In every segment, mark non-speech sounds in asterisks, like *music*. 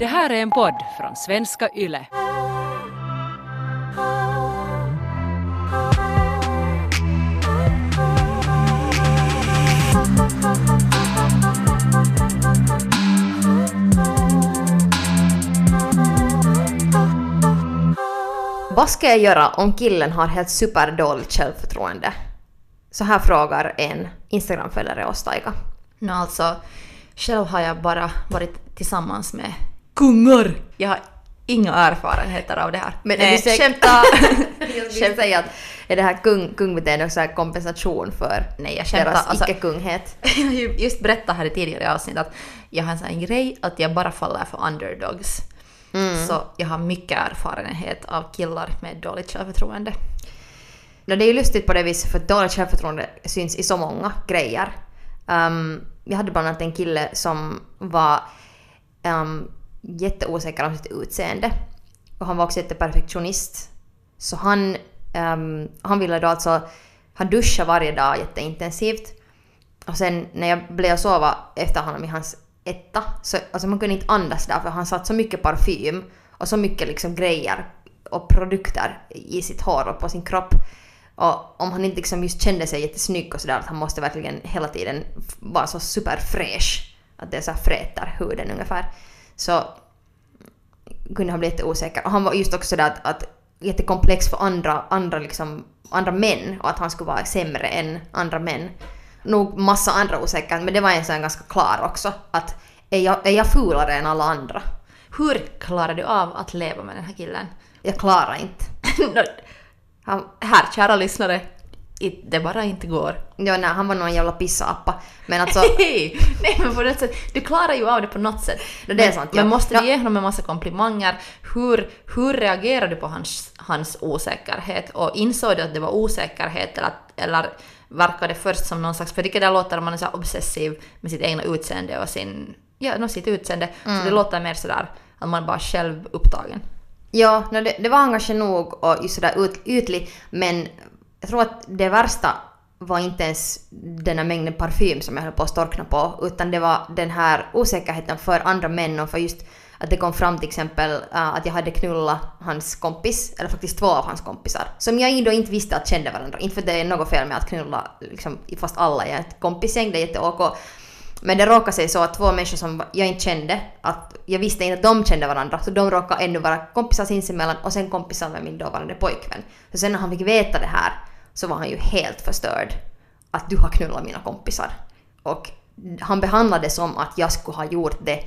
Det här är en podd från svenska YLE. Vad ska jag göra om killen har helt superdåligt självförtroende? Så här frågar en Instagram-följare oss Taika. Nå alltså, själv har jag bara varit tillsammans med kungar. Jag har inga erfarenheter av det här. Men är du säker? *laughs* skämta! Säga att är det här kung, kungbeteendet också kompensation för Nej, jag skämtar. deras Alltså, icke-kunghet? *laughs* jag har ju just berättat här i tidigare avsnitt att jag har en sån grej att jag bara faller för underdogs. Så jag har mycket erfarenhet av killar med dåligt självförtroende. No, det är ju lustigt på det viset för att dåligt självförtroende syns i så många grejer. Um, jag hade bland annat en kille som var um, jätteosäker om sitt utseende. Och han var också jätteperfektionist. Så han, um, han ville då alltså, han duschade varje dag jätteintensivt. Och sen när jag blev och sova efter honom i hans etta, så alltså man kunde inte andas där för han satt så mycket parfym och så mycket liksom grejer och produkter i sitt hår och på sin kropp. Och om han inte liksom just kände sig jättesnygg och sådär att han måste verkligen hela tiden vara så superfräsch. Att det så här fräter huden ungefär. Så kunde han bli jätteosäker. Och han var just också där att, att jättekomplex för andra, andra, liksom, andra män och att han skulle vara sämre än andra män. Nog massa andra osäkerheter men det var en sån ganska klar också. Att är jag, är jag fulare än alla andra? Hur klarar du av att leva med den här killen? Jag klarar inte. *laughs* Han, här, kära lyssnare, det bara inte går. ja, nej, han var någon jävla pissappa. Men alltså... *laughs* Nej men på något sätt, du klarar ju av det på något sätt. Det är Men- sant, ja. Men måste du ge honom en massa komplimanger? Hur, hur reagerar du på hans, hans osäkerhet? Och insåg du att det var osäkerhet eller, eller verkar det först som någon slags... För det låter om man är så obsessiv med sitt egna utseende och sin... Ja, no, sitt utseende. Mm. Så det låter mer sådär att man bara själv upptagen. Ja, no, det, det var han kanske nog och just sådär ut, ytlig, men jag tror att det värsta var inte ens den här mängden parfym som jag höll på att storkna på, utan det var den här osäkerheten för andra män och för just att det kom fram till exempel uh, att jag hade knullat hans kompis, eller faktiskt två av hans kompisar, som jag då inte visste att kände varandra. Inte för att det är något fel med att knulla liksom, fast alla är ett kompisgäng, det är jätteok. Men det råkade sig så att två människor som jag inte kände, att jag visste inte att de kände varandra, så de råkade ännu vara kompisar sinsemellan och sen kompisar med min dåvarande pojkvän. Så sen när han fick veta det här så var han ju helt förstörd. Att du har knullat mina kompisar. Och han behandlade det som att jag skulle ha gjort det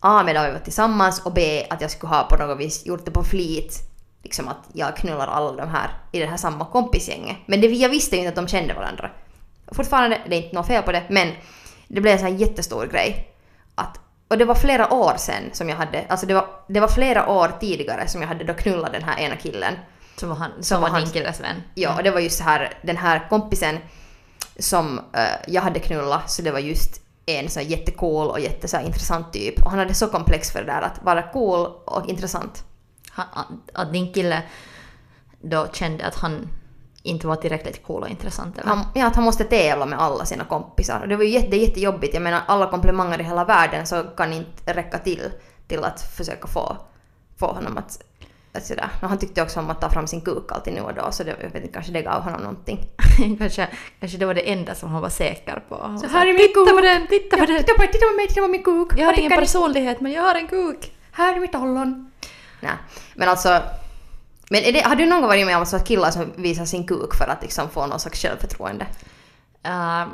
A medan vi var tillsammans och B att jag skulle ha på något vis gjort det på flit. Liksom att jag knullar alla de här i det här samma kompisgänget. Men det, jag visste ju inte att de kände varandra. Fortfarande, det är inte något fel på det, men det blev en sån här jättestor grej. Att, och det var flera år sen som jag hade, alltså det var, det var flera år tidigare som jag hade då knullat den här ena killen. Som var, han, som Som var hans- killes vän. Ja, och det var just så här, den här kompisen som eh, jag hade knullat, så det var just en så jättecool och jätte så här intressant typ. Och han hade så komplex för det där att vara cool och intressant. Han, att din kille då kände att han inte var tillräckligt cool och intressant eller? Han, ja, att han måste tävla med alla sina kompisar. Och det var ju jätte, jättejobbigt. Jag menar, alla komplimanger i hela världen så kan inte räcka till till att försöka få, få honom att... sådär. Och han tyckte också om att ta fram sin kuk alltid nu och då, så det, jag vet inte, kanske det gav honom någonting. *laughs* kanske, kanske det var det enda som han var säker på. Han Så här är min Titta kuk! på den, titta på den! Titta på, titta på mig, titta på min kuk! Jag har ingen personlighet men jag har en kuk! Här är mitt ollon. Nej, men alltså... Men är det, har du någon gång varit med om så att killar som visar sin kuk för att liksom få någon slags självförtroende? Ehm,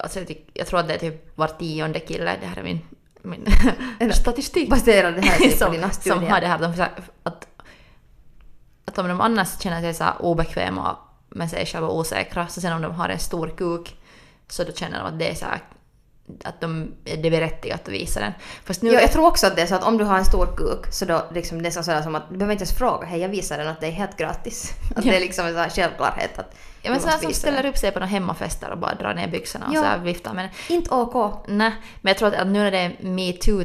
alltså jag, tyck, jag tror att det är typ var tionde kille, det här är min, min statistik. Baserar det här typ på *laughs* dina som, som studier? har det här, de, att, om de annars känner sig så obekväma med sig själva och osäkra, så sen om de har en stor kuk så då känner de att det är så här, att de, det är berättigat att visa den. Fast nu, Jo, jag tror också att det är så att om du har en stor kuk så då liksom det är så sådär som att du behöver inte ens fråga hej jag visar den att det är helt gratis. *laughs* Att Ja. det är liksom en sån självklarhet att ja, men sådana som ställer den. upp sig på några hemmafester och bara drar ner byxorna och Ja. så här viftar med den. Inte OK. Nej, men jag tror att, att nu när det är metoo,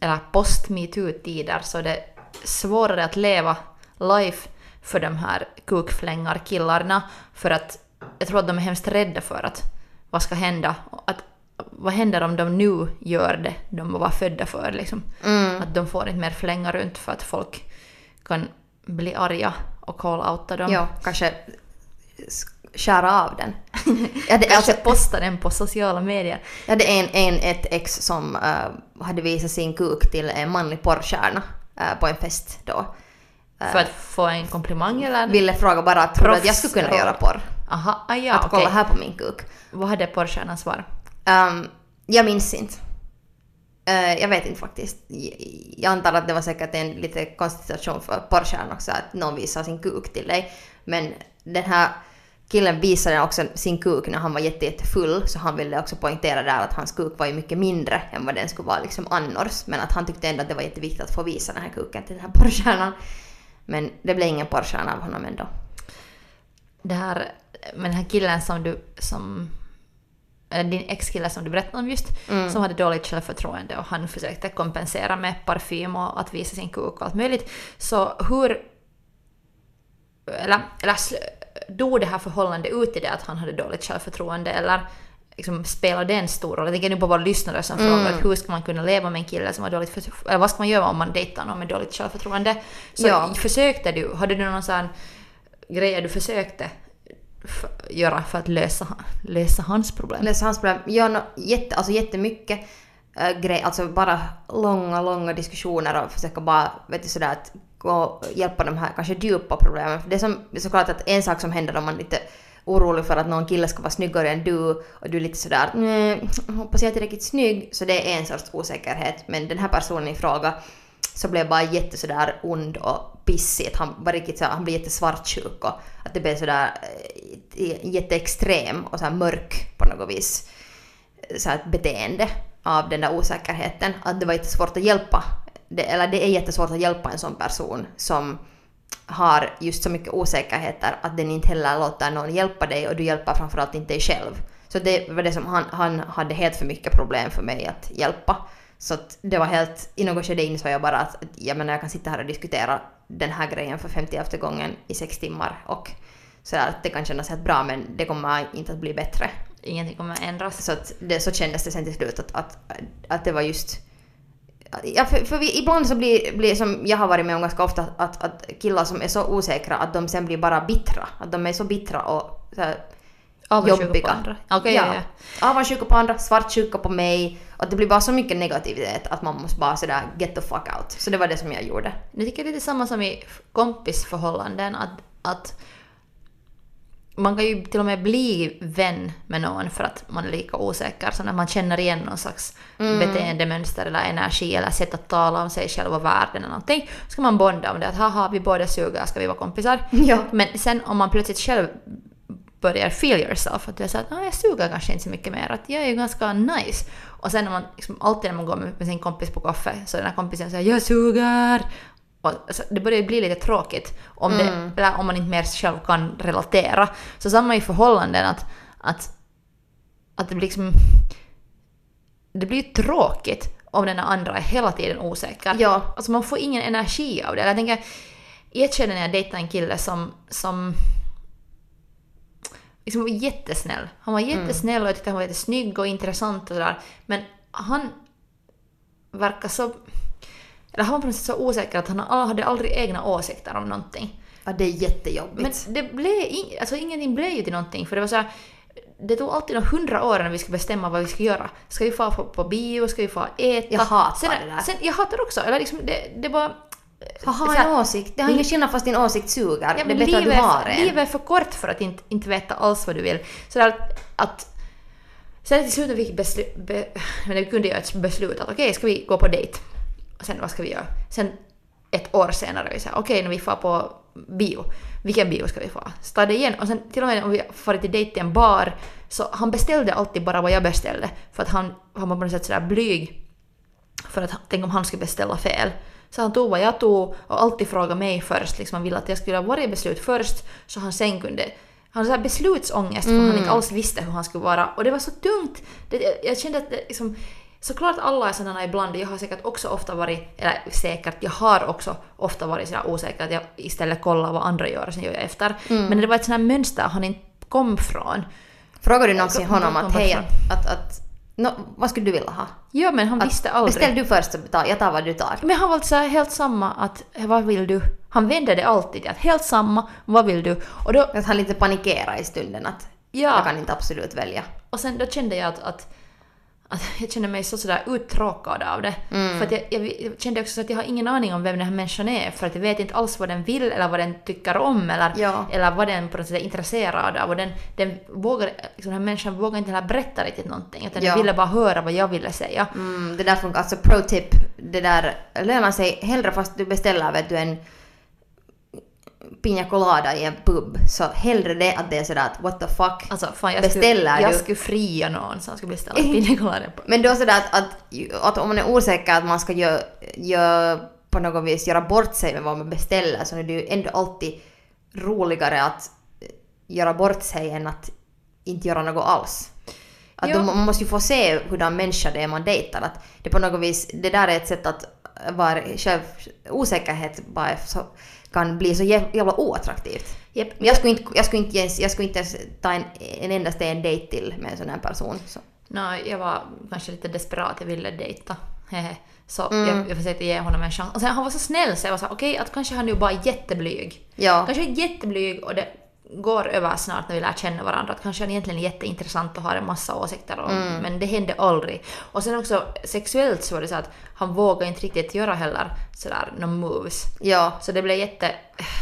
eller post-metoo-tider så är det svårare att leva life för de här kukflängarkillarna för att jag tror att de är hemskt rädda för att vad ska hända? Att vad händer om de nu gör det de var födda för liksom? Mm. Att de får inte mer flänga runt för att folk kan bli arga och call-outa dem. Ja, kanske skära av den. *laughs* ja, det, Kanske alltså, posta den på sociala medier. jag hade en, en, ett ex som eh, hade visat sin kuk till en manlig porrstjärna eh, på en fest då. För att få en komplimang eller? Ville fråga bara att tror du att jag skulle kunna göra porr. Aha, ah, ja, att kolla okej. här på min kuk. Vad hade porrstjärnan svar? Um, jag minns inte. Eh, jag vet inte faktiskt. Jag, jag antar att det var säkert en lite konstig situation för porrstjärnan också att någon visar sin kuk till dig. Men den här killen visade också sin kuk när han var jätte, jättefull så han ville också poängtera där att hans kuk var ju mycket mindre än vad den skulle vara liksom annars. Men att han tyckte ändå att det var jätteviktigt att få visa den här kuken till den här porrstjärnan. Men det blev ingen porrstjärna av honom ändå. Det här, men den här killen som du, som, eller din ex-kille som du berättade om just, Mm. som hade dåligt självförtroende och han försökte kompensera med parfym och att visa sin kuk och allt möjligt. Så hur, eller, eller dog det här förhållandet ut i det att han hade dåligt självförtroende eller liksom, spelar det en stor roll? Jag tänker nu på våra lyssnare som frågar att hur ska man kunna leva med en kille som har dåligt förtroende, eller vad ska man göra om man dejtar någon med dåligt självförtroende? Så Ja. försökte du, hade du någon sån grejer du försökte göra för att lösa, lösa hans problem? Läsa hans problem. Ja, no, jätte, alltså jättemycket äh, grej, alltså bara långa, långa diskussioner och försöka bara, vet du sådär att gå och hjälpa de här kanske djupa problemen. För det är som, såklart att en sak som händer om man lite orolig för att någon kille ska vara snyggare än du och du är lite sådär nej, hoppas jag är tillräckligt snygg, så det är en sorts osäkerhet. Men den här personen i fråga så blev bara jätte sådär ond och pissig. Han var riktigt såhär, han blev jättesvartsjuk och att det blev sådär eh, jätteextrem och såhär mörk på något vis. Eh, såhär ett beteende av den där osäkerheten. Att det var jättesvårt att hjälpa. Det, eller det är jättesvårt att hjälpa en sån person som har just så mycket osäkerheter att den inte heller låter någon hjälpa dig och du hjälper framförallt inte dig själv. Så det var det som han, han hade helt för mycket problem för mig att hjälpa. Så att det var helt, i något skede insåg jag bara att jag menar jag kan sitta här och diskutera den här grejen för 50 gången i sex timmar och sådär att det kan kännas helt bra men det kommer inte att bli bättre. Ingenting kommer ändras. Så, att det, så kändes det sen till slut att, att, att det var just... Ja, för, för vi, ibland så blir, blir, som jag har varit med om ganska ofta, att, att killar som är så osäkra att de sen blir bara bittra. Att de är så bittra och så här, jobbiga. på andra. Okej, ja, ja. Avundsjuka på andra, svartsjuka på mig. Och det blir bara så mycket negativitet att man måste bara sådär get the fuck out. Så det var det som jag gjorde. Jag tycker det är lite samma som i kompisförhållanden. Att, att man kan ju till och med bli vän med någon för att man är lika osäker. Så när man känner igen någon slags beteendemönster eller energi eller sätt att tala om sig själv och världen eller någonting. Så ska man bonda om det. Att haha, vi båda suger, ska vi vara kompisar? *laughs* Ja. Men sen om man plötsligt själv börjar feel yourself, att du är såhär att ah, jag suger kanske inte så mycket mer, att jag är ju ganska nice. Och sen när man, liksom, alltid när man går med, med sin kompis på kaffe, så den här kompisen säger jag suger! Och, alltså, det börjar ju bli lite tråkigt om, det, eller om man inte mer själv kan relatera. Så samma i förhållanden, att, att, att det blir liksom... Det blir ju tråkigt om den andra är hela tiden osäker. Ja. Alltså man får ingen energi av det. Jag tänker, i ett skede när jag dejtade en kille som, som liksom var jättesnäll. Han var jättesnäll och jag tyckte han var jättesnygg och intressant och sådär. Men han verkar så... Eller han var på något sätt så osäker att han hade aldrig egna åsikter om någonting. Ja, det är jättejobbigt. Men det blev in, alltså ingenting blev ju till någonting för det var så här, det tog alltid några hundra år när vi skulle bestämma vad vi ska göra. Ska vi få på, på bio? Ska vi få äta? Jag hatar sen, det där. Sen, jag hatar också. Eller liksom, det, det var... Ha, en åsikt. Det har ingen skillnad fast din åsikt suger. Ja, det är bättre att du har en. livet är för kort för att inte, inte veta alls vad du vill. Så där att, att sen till slut när vi, beslu, be, *laughs* men vi kunde göra ett beslut att okej, ska vi gå på dejt? Sen vad ska vi göra? Sen ett år senare, vi säger okej, när vi får på bio, vilken bio ska vi få? Starta igen och sen till och med om vi får till dejt till en bar, så han beställde alltid bara vad jag beställde för att han, han var på något sätt sådär blyg för att tänk om han skulle beställa fel. Så han tog vad jag tog och alltid frågade mig först. Liksom han ville att jag skulle göra varje beslut först så han sen kunde... Han hade beslutsångest för han inte alls visste hur han skulle vara. Och det var så tungt! Det, jag, jag kände att det, liksom, såklart alla är sådana ibland. Jag har säkert också ofta varit, eller säkert, jag har också ofta varit sådär osäker att jag istället kollar vad andra gör och sen gör jag efter. Men det var ett här mönster han inte kom från. Frågar du någonsin honom att hej, att, att, att Nå, vad skulle du vilja ha? Ja, men han visste aldrig. Beställ du först så tar, jag tar vad du tar. Men han var så här helt samma att vad vill du? Han vände det alltid att helt samma, vad vill du? Och då, Att han lite panikerar i stunden att Ja. jag kan inte absolut välja. och sen då kände jag att, att, att jag kände mig så sådär uttråkad av det. Mm. För att jag, jag, jag kände också att jag har ingen aning om vem den här människan är för att jag vet inte alls vad den vill eller vad den tycker om eller, Ja. eller vad den på något sätt är intresserad av. Och den, den, vågar, liksom, den här människan vågar inte heller berätta riktigt någonting utan Ja. den ville bara höra vad jag ville säga. Mm, det där funkar, alltså pro tip, det där lönar sig hellre fast du beställer vet du en Pina Colada i en pub, så hellre det att det är sådär att what the fuck. Alltså fan jag Beställer skulle, jag du? skulle fria någon som skulle beställa *laughs* pina colada på. Men då sådär att, att, att om man är osäker att man ska göra gö, på något vis göra bort sig med vad man beställer så är det ju ändå alltid roligare att göra bort sig än att inte göra något alls. Att då, man måste ju få se hurdan människa det är man dejtar. Att det på något vis, det där är ett sätt att vara själv, osäkerhet bara så, kan bli så jä- jävla oattraktivt. Men jag skulle inte, jag skulle inte, ens, jag skulle inte ens ta en, en endaste en dejt till med en sån här person. Så. Nå, jag var kanske lite desperat, jag ville dejta. Så Mm. jag, jag försökte ge honom en chans. Och sen han var så snäll så jag var så okej att kanske han nu bara är jätteblyg. Ja. Kanske är jätteblyg och det går över snart när vi lär känna varandra. Att kanske han egentligen är jätteintressant och har en massa åsikter och, Mm. men det hände aldrig. Och sen också sexuellt så var det så att han vågade inte riktigt göra heller sådär några moves. Ja. Så det blev jätte,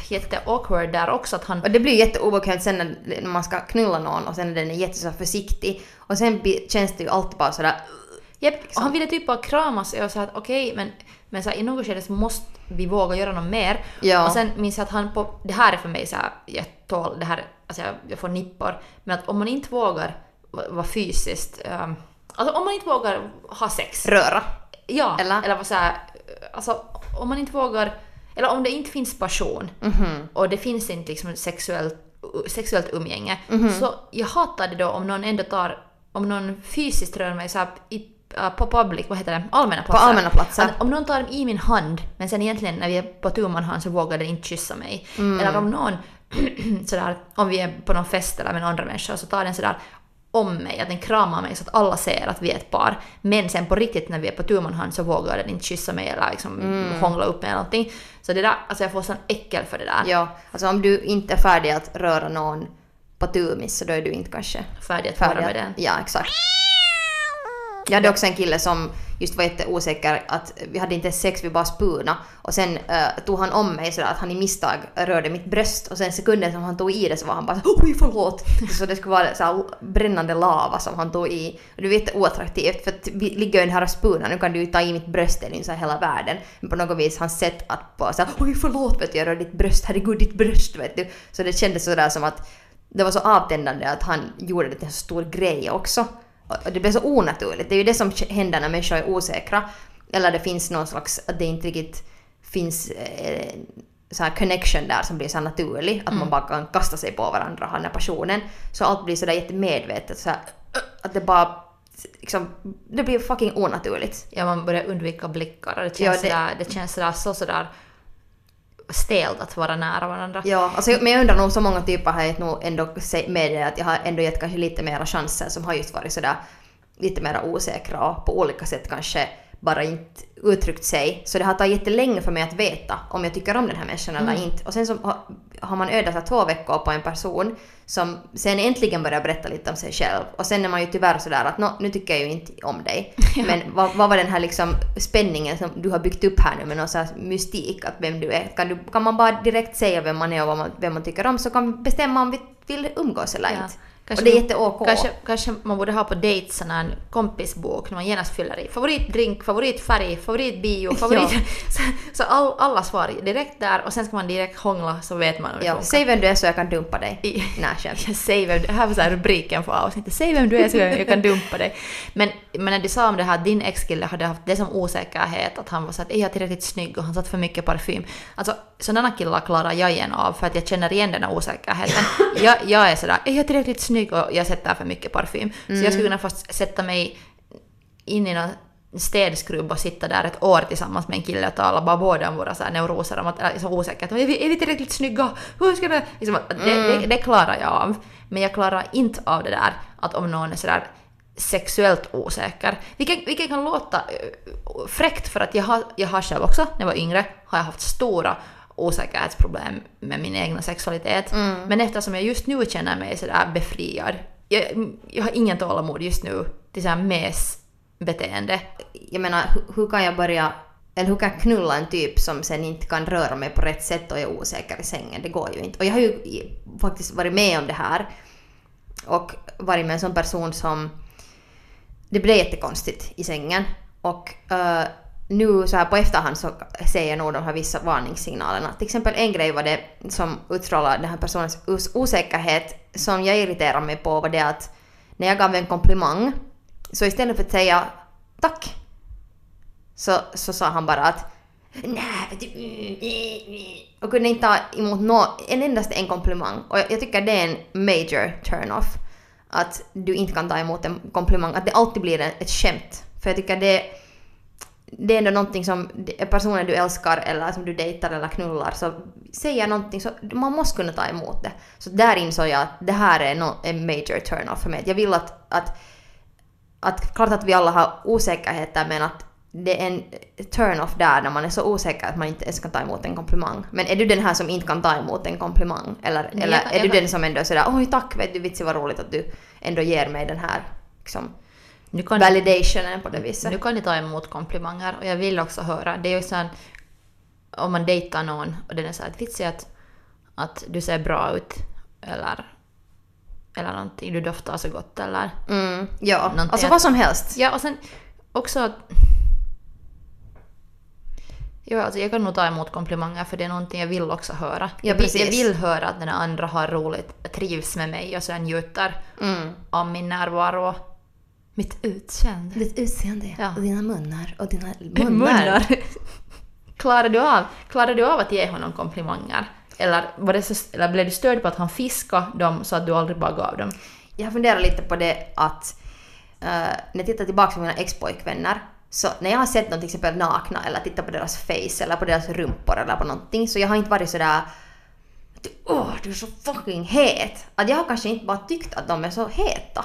jätte awkward där också att han Och det blir jätteobekvämt sen när, man ska knulla någon och sen är den jätte så försiktig. Och sen känns det ju alltid bara sådär... Japp, och han ville typ bara kramas och jag sa att okej, men, men så här, i något skede så måste vi våga göra något mer. Ja. Och sen minns jag att han på, det här är för mig så här, jag tål det här, alltså jag, jag får nippor. Men att om man inte vågar va- vara fysiskt, um, alltså om man inte vågar ha sex. Röra. Ja, Eller? eller så här, alltså om man inte vågar, eller om det inte finns passion Mhm. och det finns inte liksom sexuellt, sexuellt umgänge. Mhm. Så jag hatar det då om någon ändå tar, om någon fysiskt rör mig så här i, på public, vad heter det, allmänna platser. allmänna platser. Att om någon tar i min hand men sen egentligen när vi är på tu hand så vågar den inte kyssa mig. Mm. Eller om någon *clears throat* sådär, om vi är på någon fest eller med andra människor så tar den sådär om mig, att den kramar mig så att alla ser att vi är ett par. Men sen på riktigt när vi är på tu hand så vågar den inte kyssa mig eller liksom Mm. hångla upp mig eller någonting. Så det där, alltså jag får sån äckel för det där. Ja, alltså om du inte är färdig att röra någon på tumis så då är du inte kanske Färdig att färdig. med den. Ja, exakt. Jag hade också en kille som just var jätteosäker att vi hade inte ens sex, vi bara spuna. Och sen uh, tog han om mig sådär att han i misstag rörde mitt bröst och sen sekunden som han tog i det så var han bara såhär oj förlåt. *laughs* Så det skulle vara så brännande lava som han tog i. Och det var jätteoattraktivt för att vi ligger ju i den här spunan, nu kan du ju ta i mitt bröst, det är ju såhär hela världen. Men på något vis hans sätt att bara såhär oj förlåt vet du, jag rör ditt bröst, herregud ditt bröst vet du. Så det kändes sådär som att det var så avtändande att han gjorde det till en så stor grej också. Det blev så onaturligt. Det är ju det som händer när människor är osäkra. Eller det finns någon slags, att det inte riktigt finns eh, så här connection där som blir så naturlig. Att man bara kan kasta sig på varandra och ha den här passionen. Så allt blir sådär jättemedvetet. Så här, att det bara liksom, det blir fucking onaturligt. Ja, man börjar undvika blickar och det Ja, känns, det- Sådär, det känns sådär, så sådär stelt att vara nära varandra. Ja, alltså, men jag undrar nog så många typer har jag nog ändå med det att jag har ändå gett kanske lite mera chanser som har just varit sådär lite mera osäkra och på olika sätt kanske bara inte uttryckt sig. Så det har tagit jättelänge för mig att veta om jag tycker om den här människan eller inte. Och sen så har, man ödat här två veckor på en person som sen äntligen börjar berätta lite om sig själv. Och sen är man ju tyvärr sådär att "Nå, nu tycker jag ju inte om dig. *laughs* Men vad, vad var den här liksom spänningen som du har byggt upp här nu med någon så här mystik att vem du är? Kan, du, kan man bara direkt säga vem man är och vad man, vem man tycker om så kan man bestämma om vi vill umgås eller Ja. inte. Kanske och det är man- jätte-OK. Kanske, kanske man borde ha på dates sån här kompisbok när man genast fyller i favoritdrink, favoritfärg, favoritbio, favorit... *laughs* *laughs* så så all, alla svar direkt där och sen ska man direkt hångla så vet man hur det Ja, funkar. säg vem du är så jag kan dumpa dig. I- Nej, skämt. *laughs* Säg vem, det här var så här rubriken för avsnittet. Säg vem du är så jag kan dumpa dig. Men, men när du sa om det här att din ex-kille hade haft det som osäkerhet, att han var så att är jag tillräckligt snygg och han satt för mycket parfym. Alltså sådana killar klarar jag igen av för att jag känner igen den här osäkerheten. *laughs* jag, jag är sådär, är jag tillräckligt snygg och jag sätter för mycket parfym. Så jag skulle kunna fast sätta mig in i någon städskrubb och sitta där ett år tillsammans med en kille och tala bara båda om våra så här neuroser om att så osäkert. Är vi, är vi tillräckligt snygga? Hur ska det... Liksom, det, det, det klarar jag av. Men jag klarar inte av det där att om någon är sådär sexuellt osäker. Vilket, vilket kan låta eh, fräckt för att jag har, jag har själv också, när jag var yngre, har jag haft stora osäkerhetsproblem med min egna sexualitet. Men eftersom jag just nu känner mig sådär befriad, jag, jag har ingen tålamod just nu till såhär mesbeteende. Jag menar, hur, hur kan jag börja... Eller hur kan jag knulla en typ som sen inte kan röra mig på rätt sätt och är osäker i sängen? Det går ju inte. Och jag har ju faktiskt varit med om det här. Och varit med en sån person som... Det blev jättekonstigt i sängen. Och eh, nu så här på efterhand så ser jag nog de här vissa varningssignalerna. Till exempel en grej var det som utstrålade den här personens os- osäkerhet som jag irriterade mig på var det att när jag gav en komplimang så istället för att säga tack så, så sa han bara att nej, och kunde inte ta emot nå en endast en komplimang. Och jag, jag tycker det är en major turn-off. Att du inte kan ta emot en komplimang, att det alltid blir ett, ett skämt. För jag tycker det, det är ändå någonting som personen du älskar eller som du dejtar eller knullar så säger någonting så man måste kunna ta emot det. Så där insåg jag att det här är no, en major turn-off för mig. Jag vill att, att att klart att vi alla har osäkerheter men att det är en turn-off där när man är så osäker att man inte ens kan ta emot en komplimang. Men är du den här som inte kan ta emot en komplimang? Eller, eller jag är du den som ändå är sådär oj tack vet du vitsi vad roligt att du ändå ger mig den här liksom, Nu kan, validationen på det viset. nu kan ni ta emot komplimanger och jag vill också höra, det är ju sån om man dejtar någon och den är såhär att att, att du ser bra ut eller eller någonting, du doftar så gott eller Mm, ja, Någonting alltså vad som helst. Ja, och sen också att... Jo, alltså jag kan nog ta emot komplimanger för det är någonting jag vill också höra. Ja, jag, vill, precis. jag vill höra att den andra har roligt, trivs med mig och sen njuter Mm. av min närvaro mitt utseende. Ditt utseende Ja. och dina munnar och dina *laughs* munnar. Munnar. klarar, du av, klarar du av att ge honom komplimanger? Eller, var det så, eller blev du störd på att han fiskade dem så att du aldrig bara gav dem? Jag har funderat lite på det att eh, när jag tittar tillbaka på mina ex-pojkvänner så när jag har sett dem till exempel nakna eller tittat på deras face eller på deras rumpor eller på någonting så jag har inte varit sådär Åh, du är så fucking het! Att jag har kanske inte bara tyckt att de är så heta.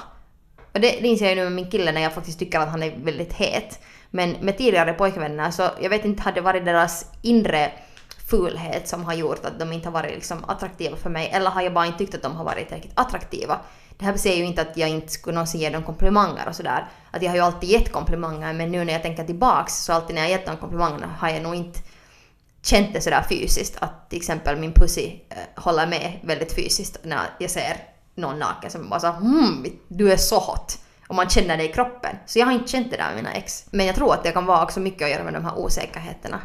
Och det, det inser jag ju nu med min kille när jag faktiskt tycker att han är väldigt het. Men med tidigare pojkvänner så jag vet inte, hade det varit deras inre fulhet som har gjort att de inte har varit liksom attraktiva för mig eller har jag bara inte tyckt att de har varit tillräckligt attraktiva. Det här säger ju inte att jag inte skulle någonsin ge dem komplimanger och sådär. Att jag har ju alltid gett komplimanger men nu när jag tänker tillbaks så alltid när jag gett dem komplimanger har jag nog inte känt det sådär fysiskt att till exempel min pussy eh, håller med väldigt fysiskt när jag ser någon naken som bara så hmm, du är så hot. Och man känner det i kroppen. Så jag har inte känt det där med mina ex. Men jag tror att det kan vara också mycket att göra med de här osäkerheterna.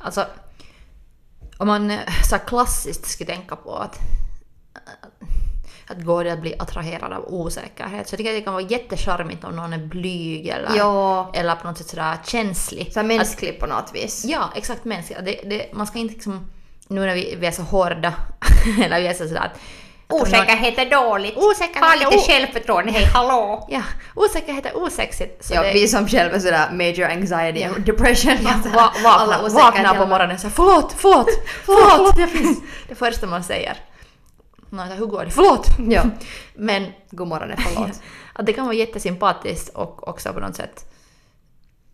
Alltså, om man eh, så klassiskt ska tänka på att, att går det att bli attraherad av osäkerhet så jag tycker att det kan vara jättecharmigt om någon är blyg eller, Ja. eller på något sätt sådär känslig. Så mänsklig på något vis. Ja, exakt mänsklig. Det, det, man ska inte liksom, nu när vi, vi är så hårda, *laughs* eller vi är så sådär att... Osäkerhet är dåligt. Osäkerhet ha är lite självförtroende, hej hallå! Ja, osäkerhet är osexigt. Så Ja, det, vi som själva är sådär major anxiety and depression. Ja, *laughs* va, alla vakna, vakna på morgonen och säger förlåt, förlåt, förlåt. det första man säger. Så, hur går det? Förlåt! Ja. *laughs* *laughs* Men God morgon, förlåt. att det kan vara jättesympatiskt och också på något sätt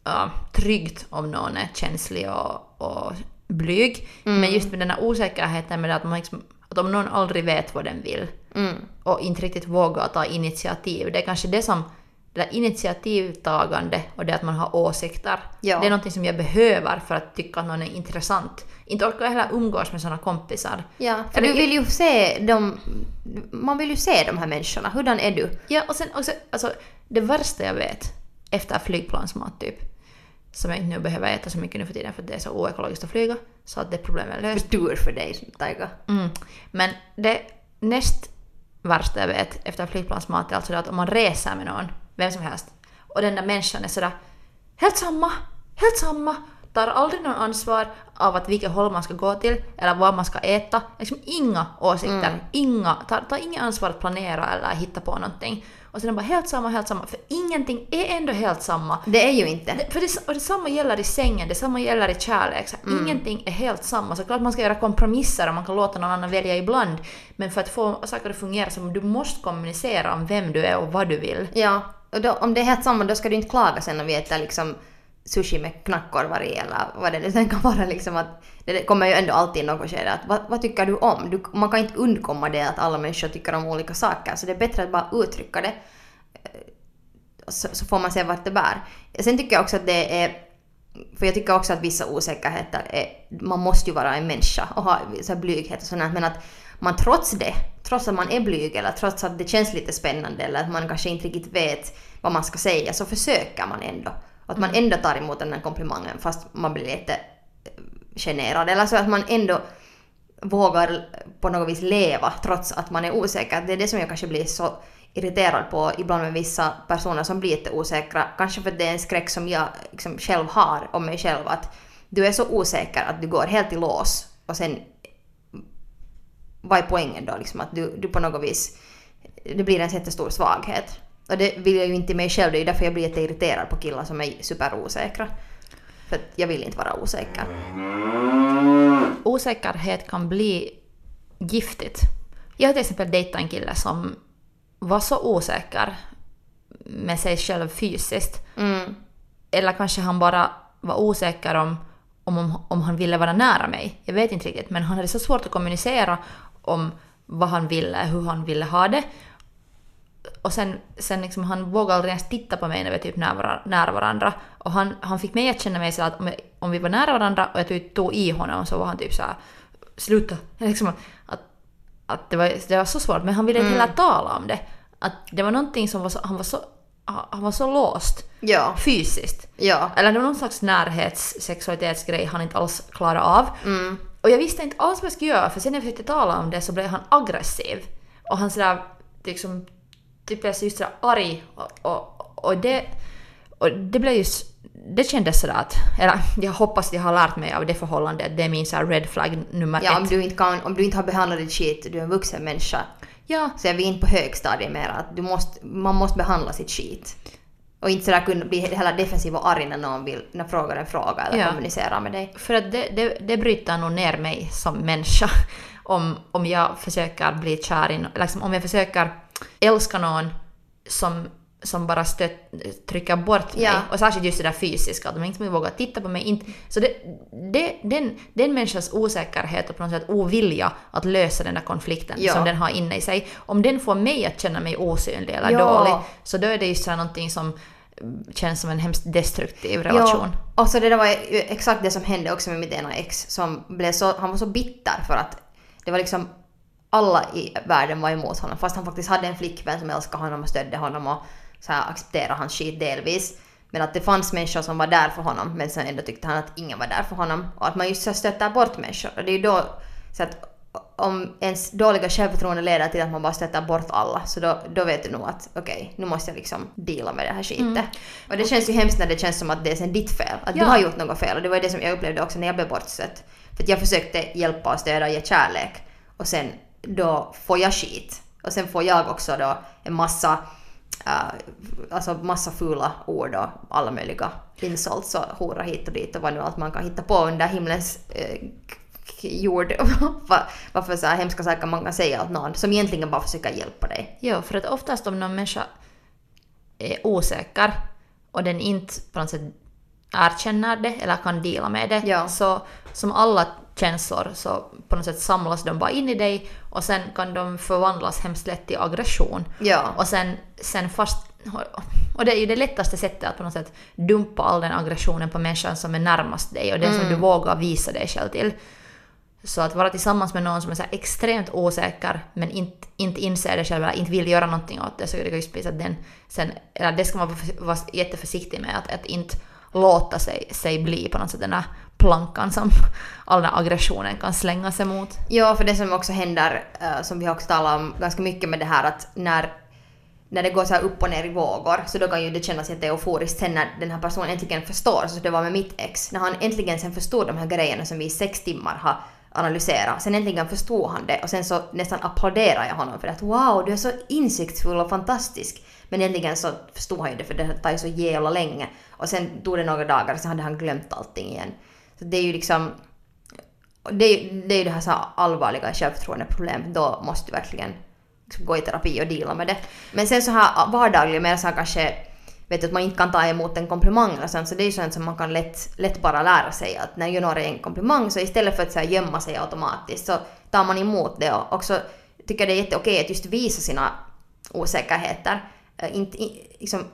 ja, tryggt om någon är känslig och, och blyg. Men just med den här osäkerheten med att, man liksom, att om någon aldrig vet vad den vill Mm. och inte riktigt vågar ta initiativ, det är kanske det som det där initiativtagande och det att man har åsikter, Ja. det är någonting som jag behöver för att tycka att någon är intressant. Inte orkar jag heller umgås med såna kompisar. Ja, för du vill ju se dem, man vill ju se de här människorna. Hurdan är du? Ja, och sen också, alltså, det värsta jag vet efter flygplansmat typ, som jag inte nu behöver äta så mycket nu för tiden för det är så oekologiskt att flyga, så att det problemet är löst. Tur för dig, Taika. Mm. Men det näst värsta jag vet efter flygplansmat är alltså det att om man reser med någon, vem som helst, och den där människan är sådär helt samma, helt samma, tar aldrig någon ansvar av att vilket håll man ska gå till eller vad man ska äta. Liksom inga åsikter, inga, tar, tar inget ansvar att planera eller hitta på någonting. Och sen bara helt samma, helt samma, för ingenting är ändå helt samma. Det är ju inte. Det, för det, och detsamma gäller i sängen, detsamma gäller i kärlek. Så Ingenting är helt samma. Så klart man ska göra kompromisser och man kan låta någon annan välja ibland. Men för att få saker att fungera så du måste kommunicera om vem du är och vad du vill. Ja, och då, om det är helt samma, då ska du inte klaga sen när vi äter liksom sushi med knackkorvar i eller vad det nu sen kan vara liksom att det kommer ju ändå alltid i något skede att vad, vad tycker du om? Du, man kan inte undkomma det att alla människor tycker om olika saker så det är bättre att bara uttrycka det eh, så, så får man se vart det bär. Sen tycker jag också att det är för jag tycker också att vissa osäkerheter är, man måste ju vara en människa och ha så här blyghet och sånt men att man trots det, trots att man är blyg eller trots att det känns lite spännande eller att man kanske inte riktigt vet vad man ska säga så försöker man ändå. Att man ändå tar emot den här komplimangen fast man blir lite eh, generad. Eller så att man ändå vågar på något vis leva trots att man är osäker. Det är det som jag kanske blir så irriterad på ibland med vissa personer som blir lite osäkra. Kanske för att det är en skräck som jag liksom själv har om mig själv. Att du är så osäker att du går helt i lås och sen vad är poängen då? Liksom att du, du på något vis, det blir en jättestor svaghet. Och det vill jag ju inte mig själv, det är ju därför jag blir jätteirriterad på killar som är superosäkra. För att jag vill inte vara osäker. Osäkerhet kan bli giftigt. Jag har till exempel dejtat en kille som var så osäker med sig själv fysiskt. Mm. Eller kanske han bara var osäker om, om, om han ville vara nära mig. Jag vet inte riktigt, men han hade så svårt att kommunicera om vad han ville, hur han ville ha det. Och sen, sen liksom, han vågade aldrig ens titta på mig när vi var typ nära, nära varandra. Och han, han fick mig att känna mig så att om, om vi var nära varandra och jag typ tog i honom så var han typ så här, sluta. *laughs* Liksom, att, att det, var, det var så svårt, men han ville inte Mm. heller tala om det. Att det var någonting som var så, han var så, han var så låst Ja, fysiskt. ja. Eller det var någon slags närhets sexualitetsgrej han inte alls klarade av. Mm. Och jag visste inte alls vad jag skulle göra för sen när jag försökte tala om det så blev han aggressiv. Och han sådär liksom typ blev så just sådär arg och, och, och det och det blev just det kändes sådär att, eller *laughs* jag hoppas att jag har lärt mig av det förhållandet, det är min såhär red flag nummer Ja, om ett. du, inte kan, om du inte har behandlat ditt skit, du är en vuxen människa. Ja, Så är vi inte på högstadiet mer att du måste, man måste behandla sitt skit. Och inte sådär kunna bli heller defensiv och arg när någon vill, när frågar en fråga eller Ja. kommunicerar med dig. För att det, det, det bryter nog ner mig som människa. *laughs* Om, om jag försöker bli kär i liksom om jag försöker älska någon som, som bara stött, trycker bort mig. Ja. Och särskilt just det där fysiska, att de inte vågar titta på mig. Inte, så det, det, den, den människans osäkerhet och på något sätt ovilja att lösa den där konflikten Ja. som den har inne i sig. Om den får mig att känna mig osynlig eller Ja. dålig, så då är det just så här någonting som känns som en hemskt destruktiv relation. Ja, och så det där var exakt det som hände också med mitt ena ex som blev så, han var så bitter för att det var liksom alla i världen var emot honom fast han faktiskt hade en flickvän som älskade honom och stödde honom och så här accepterade hans skit delvis. Men att det fanns människor som var där för honom men sen ändå tyckte han att ingen var där för honom. Och att man just så stöttar bort människor. Och det är ju då så att om ens dåliga självförtroende leder till att man bara stöttar bort alla så då, då vet du nog att okej, nu måste jag liksom deala med det här skitet. Och det känns ju hemskt när det känns som att det är sen ditt fel. Att Ja. du har gjort något fel. Och det var ju det som jag upplevde också när jag blev bortstött. För att jag försökte hjälpa och stödja och ge kärlek. Och sen då får jag skit. Och sen får jag också då en massa Uh, alltså massa fula ord och alla möjliga insults och hora hit och dit och vad nu allt man kan hitta på under himlens eh, jord. *laughs* Varför så här hemska saker man kan säga åt någon som egentligen bara försöker hjälpa dig. Jo, för att oftast om någon människa är osäker och den inte på något sätt erkänner det eller kan dela med det, Ja. så som alla känslor så på något sätt samlas de bara in i dig och sen kan de förvandlas hemskt lätt till aggression. Ja. Och sen, sen fast... Och det är ju det lättaste sättet att på något sätt dumpa all den aggressionen på människan som är närmast dig och den som du vågar visa dig själv till. Så att vara tillsammans med någon som är så extremt osäker men inte, inte inser det själv eller inte vill göra någonting åt det så det just precis att den sen, eller det ska man vara, vara jätteförsiktig med att, att inte låta sig, sig bli på något sätt den där plankan som *laughs* all den aggressionen kan slänga sig mot. Ja, för det som också händer, eh, som vi har också talat om ganska mycket med det här att när, när det går så här upp och ner i vågor så då kan ju det kännas jätte euforiskt sen när den här personen äntligen förstår, så det var med mitt ex, när han äntligen sen förstod de här grejerna som vi i sex timmar har analysera. sen äntligen förstod han det och sen så nästan applåderade jag honom för att wow, du är så insiktsfull och fantastisk. Men äntligen så förstod han ju det för det tar ju så jävla länge. Och sen tog det några dagar och sen hade han glömt allting igen. Så det är ju liksom det, är ju- det är ju det här så allvarliga självförtroendeproblemet. Då måste du verkligen liksom gå i terapi och deala med det. Men sen så här vardagliga mer så här kanske vet du, att man inte kan ta emot en komplimang eller sånt, så det är ju sånt som man kan lätt, lätt bara lära sig att när jag når en komplimang så istället för att så här, gömma sig automatiskt så tar man emot det och också tycker jag det är jätteokej att just visa sina osäkerheter. Äh, inte, i, liksom,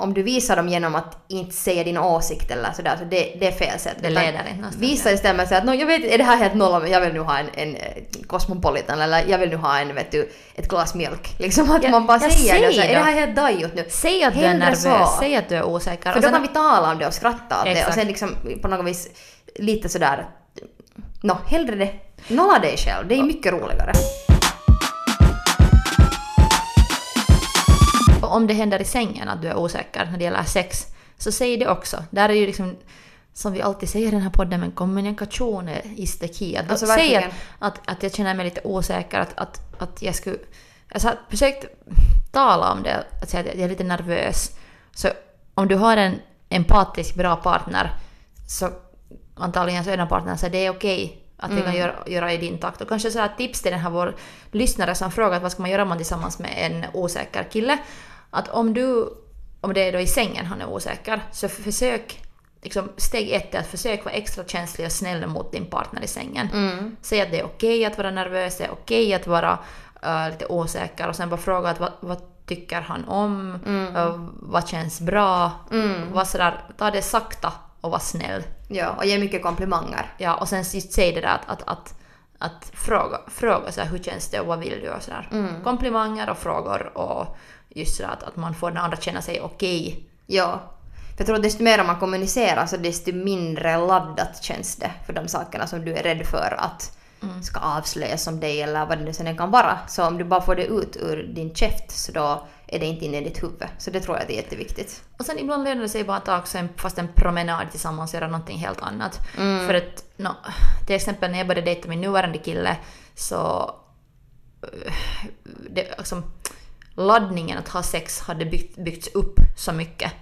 om du visar dem genom att inte säga din åsikt eller sådär, så det, det är fel sätt. Det leder inte någonstans. Visa istället med att "Nå, jag vet, är det här helt nolla men jag vill nu ha en, en eh, Cosmopolitan eller jag vill nu ha en, vet du, ett glas mjölk. *laughs* Liksom att Ja, man bara säger det så, är det här helt dajigt nu? Säg att du är Hellre nervös, så. säg att du är osäker. För och då sen- kan vi tala om det och skratta åt det och sen liksom på något vis lite sådär... Nå, hellre det. Nolla dig själv, det är mycket roligare. Om det händer i sängen att du är osäker när det gäller sex, så säg det också. Där är ju liksom, som vi alltid säger i den här podden, men kommunikation är is the key. Att Alltså, säg att, att, att jag känner mig lite osäker, att, att, att jag skulle... Alltså, försökt tala om det, att säga att jag är lite nervös. Så om du har en empatisk, bra partner, så antagligen så är den partnern så det är okej att vi kan göra, göra i din takt. Och kanske så här tips till den här vår lyssnare som frågat vad ska man göra om man tillsammans med en osäker kille. Att om du, om det är då i sängen han är osäker, så försök Liksom, steg ett är att försök vara extra känslig och snäll mot din partner i sängen. Säg att det är okej att vara nervös, det är okej att vara eh, lite osäker och sen bara fråga att vad, vad tycker han om, Eh, vad känns bra, var sådär, ta det sakta och var snäll. Ja, och ge mycket komplimanger. Ja, och sen just säg det där att, att, att, att fråga, fråga så här, hur känns det och vad vill du och sådär. Komplimanger och frågor och just sådär att, att man får den andra känna sig okej. Ja. För jag tror att desto mer man kommunicerar så desto mindre laddat känns det för de sakerna som du är rädd för att ska avslöjas om dig eller vad det nu sen kan vara. Så om du bara får det ut ur din käft så då är det inte inne i ditt huvud. Så det tror jag är jätteviktigt. Och sen ibland lönar det sig bara att ta också en, fast en promenad tillsammans och göra någonting helt annat. För att, no, till exempel när jag började dejta min nuvarande kille så... eh, Det, liksom, laddningen att ha sex hade byggt, byggts upp så mycket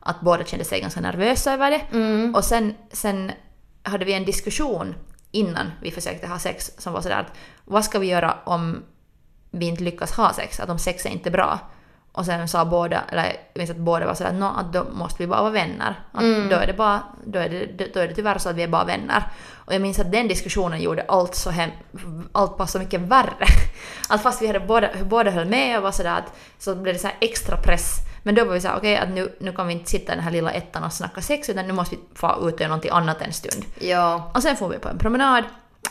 att båda kände sig ganska nervösa över det. Och sen, sen hade vi en diskussion innan vi försökte ha sex som var sådär att vad ska vi göra om vi inte lyckas ha sex? Att om sex är inte bra. Och sen sa båda, eller jag minns att båda var sådär, no, att då måste vi bara vara vänner. Att då, är det bara, då, är det, då är det tyvärr så att vi är bara vänner. Och jag minns att den diskussionen gjorde allt så hem, allt bara så mycket värre. *laughs* Att fast vi hade båda, båda höll med och var sådär att så blev det så här extra press. Men då var vi såhär, okej att nu, nu kan vi inte sitta i den här lilla ettan och snacka sex utan nu måste vi få ut och göra någonting annat en stund. Ja. Och sen får vi på en promenad.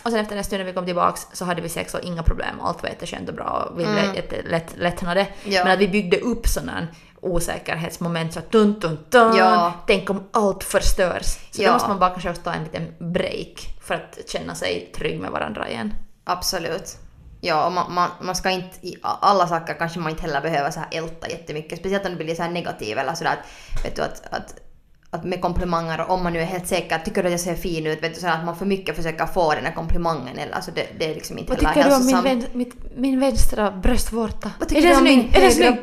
Och sen efter en stund när vi kom tillbaks så hade vi sex och inga problem. Allt var jätteskönt och bra och vi blev jättelätt lättnade. Ja. Men att vi byggde upp sådana osäkerhetsmoment så dun dun dun. Ja. Tänk om allt förstörs. Så Ja. då måste man bara kanske också ta en liten break för att känna sig trygg med varandra igen. Absolut. Ja, och man, man, man ska inte, i alla saker kanske man inte heller behöver så här älta jättemycket. Speciellt om det blir så här negativ eller sådär att, vet du, att, att, att med komplimanger, och om man nu är helt säker, tycker du att jag ser fin ut, vet du, så här att man för mycket försöker få den här komplimangen eller alltså det, det är liksom inte Vad tycker du om min, vän, mitt, min vänstra bröstvårta? Vad tycker är den snygg? Är den snygg?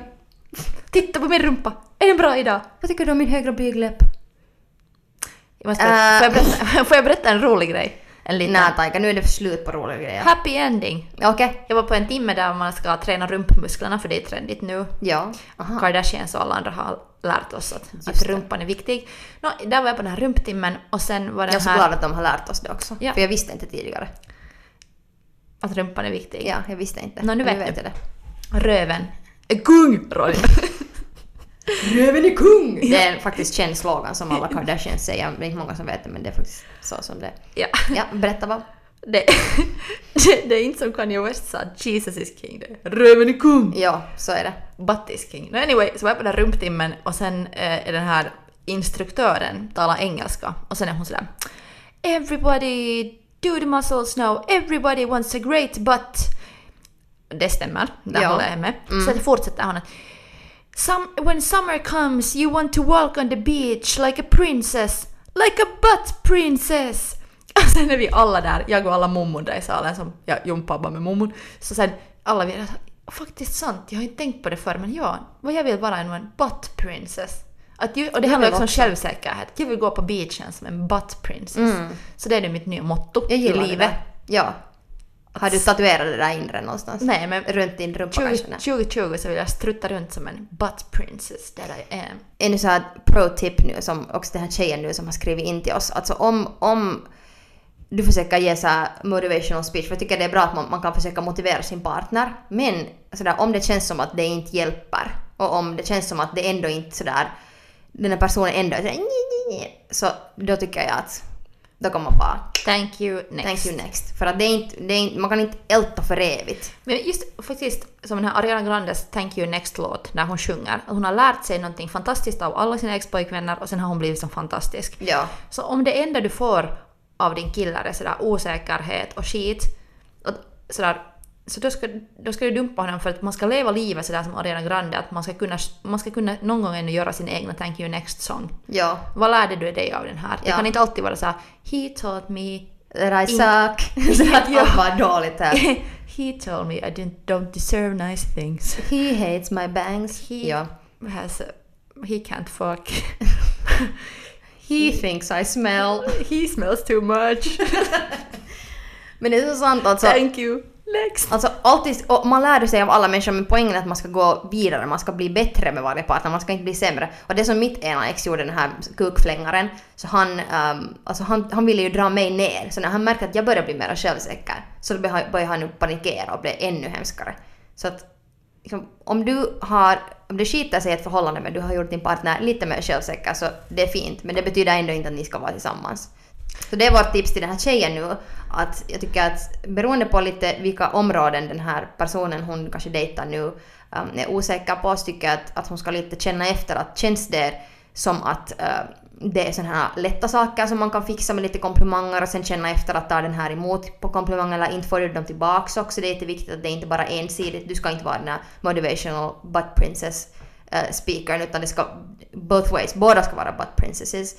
Titta på min rumpa! Är den bra idag? Vad tycker du om min högra blygdläpp? Jag måste, Äh. får, jag berätta, *laughs* får jag berätta en rolig grej? En liten Nej Taika, nu är det slut på roliga grejer. happy ending. Okej. Jag var på en timme där man ska träna rumpmusklerna för det är trendigt nu. Ja. Aha. Kardashians och alla andra har lärt oss att, att det. rumpan är viktig. Nå, där var jag på den här rumptimmen och sen var Jag är den så här glad att de har lärt oss det också. Ja. För jag visste inte tidigare. att rumpan är viktig. Ja, jag visste inte. Nå, nu vet du. jag det. Röven är kung! *laughs* Röven är kung! Det är faktiskt känd slogan som alla Kardashians säger. Det är inte många som vet det men det är faktiskt så som det är. ja. Ja, berätta vad. Det, det, *laughs* det är inte som Kanye West sa, Jesus is king. Det röven är kung! Ja, så är det. Butt is king. No, anyway, så var jag på den här rumptimmen och sen eh, är den här instruktören talar engelska och sen är hon sådär Everybody do the muscles now, everybody wants a great butt. Det stämmer, där Ja. håller jag med. Sen fortsätter hon att Some, when summer comes you want to walk on the beach like a princess, like a butt princess. *laughs* Och sen är vi alla där, jag och alla mummor där i salen som jag jumpar bara med mummon. Så sen alla vi är faktiskt sant, jag har inte tänkt på det förr men ja, vad jag vill vara är nog en butt princess. Att ju, och det handlar också om självsäkerhet. Jag vill gå på beachen som en butt princess. Så det är nu mitt nya motto Jag i det livet. där. Ja. Har du tatuerat det där inre någonstans? Nej, men Runt din rumpa 20, kanske? Nej. 2020 så vill jag strutta runt som en butt princess that I am. En så här pro-tip nu som också den här tjejen nu som har skrivit in till oss. Alltså om, om du försöker ge så här motivational speech, för jag tycker det är bra att man, man kan försöka motivera sin partner. Men sådär, om det känns som att det inte hjälper och om det känns som att det ändå inte sådär, den här personen ändå är sådär, så då tycker jag att då kan man bara Thank you, next. thank you next. För att det är inte, det är inte, man kan inte älta för evigt. Men just faktiskt som den här Ariana Grandes Thank you next-låt när hon sjunger. Hon har lärt sig någonting fantastiskt av alla sina ex-pojkvänner och sen har hon blivit så fantastisk. Ja. Så om det enda du får av din kille är sådär osäkerhet och skit, och sådär, så då ska, då ska du dumpa honom för att man ska leva livet sådär som Ariana Grande, att man ska kunna, man ska kunna någon gång ännu göra sin egna Thank you next-sång. Ja. Vad lärde du dig av den här? Det Ja. kan inte alltid vara såhär He taught me That I suck. *laughs* så att Ja. var dåligt här. *laughs* He told me I didn't, don't deserve nice things. He hates my bangs. He Ja. has he can't fuck. *laughs* He thinks I smell. he smells too much. Men det är så sant alltså. Thank you. Next. Alltså alltid, och man lär sig av alla människor men poängen är att man ska gå vidare, man ska bli bättre med varje partner, man ska inte bli sämre. Och det som mitt ena ex gjorde, den här kukflängaren, så han, um, alltså han, han ville ju dra mig ner. Så när han märkte att jag började bli mer självsäker så började började han nu panikera och blev ännu hemskare. Så att liksom, om du har, om det skiter sig i ett förhållande men du har gjort din partner lite mer självsäker så det är fint men det betyder ändå inte att ni ska vara tillsammans. Så det är vårt tips till den här tjejen nu. Att jag tycker att beroende på lite vilka områden den här personen hon kanske dejtar nu um, är osäker på så tycker jag att, att hon ska lite känna efter att känns det som att uh, det är sådana här lätta saker som man kan fixa med lite komplimanger och sen känna efter att ta den här emot på komplimanger eller inte får du dem tillbaks också. Det är jätteviktigt att det inte bara är ensidigt. Du ska inte vara den här motivational butt princess uh, speakern utan det ska both ways. Båda ska vara butt princesses.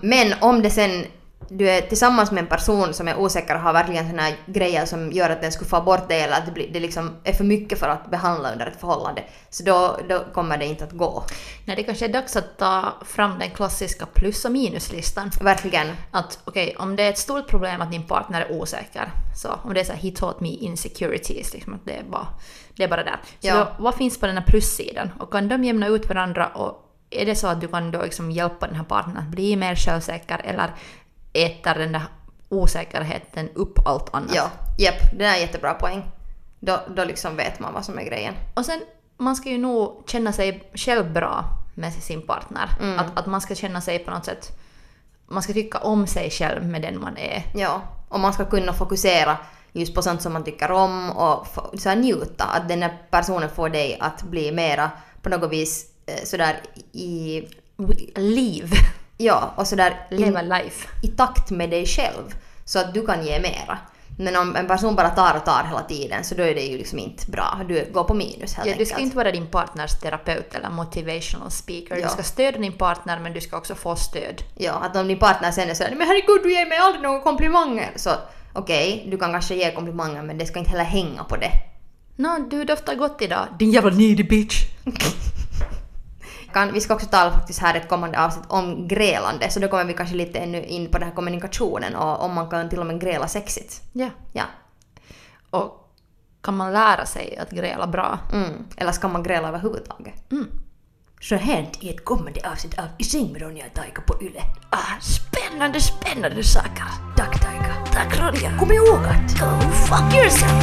Men om det sen du är tillsammans med en person som är osäker och har verkligen såna grejer som gör att den skulle få bort dig eller att det, blir, det liksom är för mycket för att behandla under ett förhållande. Så då, då kommer det inte att gå. Nej, det kanske är dags att ta fram den klassiska plus och minuslistan. Verkligen. Att okej, om det är ett stort problem att din partner är osäker, så om det är så här, he taught me insecurities, liksom att det är bara, det är bara där. Så Ja. då, vad finns på den här plussidan? Och kan de jämna ut varandra och är det så att du kan då liksom hjälpa den här partnern att bli mer självsäker eller äter den där osäkerheten upp allt annat? Ja, jepp. Det är en jättebra poäng. Då, då liksom vet man vad som är grejen. Och sen, man ska ju nog känna sig själv bra med sin partner. Mm. Att, att man ska känna sig på något sätt... Man ska tycka om sig själv med den man är. Ja, och man ska kunna fokusera just på sånt som man tycker om och så här, njuta. Att den här personen får dig att bli mera på något vis eh, sådär i... Liv. Ja, och sådär Leva i, life. i takt med dig själv. Så att du kan ge mera. Men om en person bara tar och tar hela tiden så då är det ju liksom inte bra. Du går på minus helt Ja, du enkelt. ska inte vara din partners terapeut eller motivational speaker. Ja. Du ska stödja din partner men du ska också få stöd. Ja, att om din partner sen är sådär “men herregud du ger mig aldrig några komplimanger” så okej, du kan kanske ge komplimanger men det ska inte heller hänga på det. Nå, du doftar gott idag. Din jävla needy bitch. *laughs* Kan, vi ska också tala faktiskt här ett kommande avsnitt om grälande så då kommer vi kanske lite ännu in på den här kommunikationen och om man kan till och med gräla sexigt. Ja. Ja. Och kan man lära sig att gräla bra? Mm. Eller ska man gräla överhuvudtaget? Mm. Så hänt i ett kommande avsnitt av I säng med Ronja och Taika på Yle. Ah, spännande, spännande saker. Tack Taika. Tack Ronja. Kom ihåg att Go fuck yourself.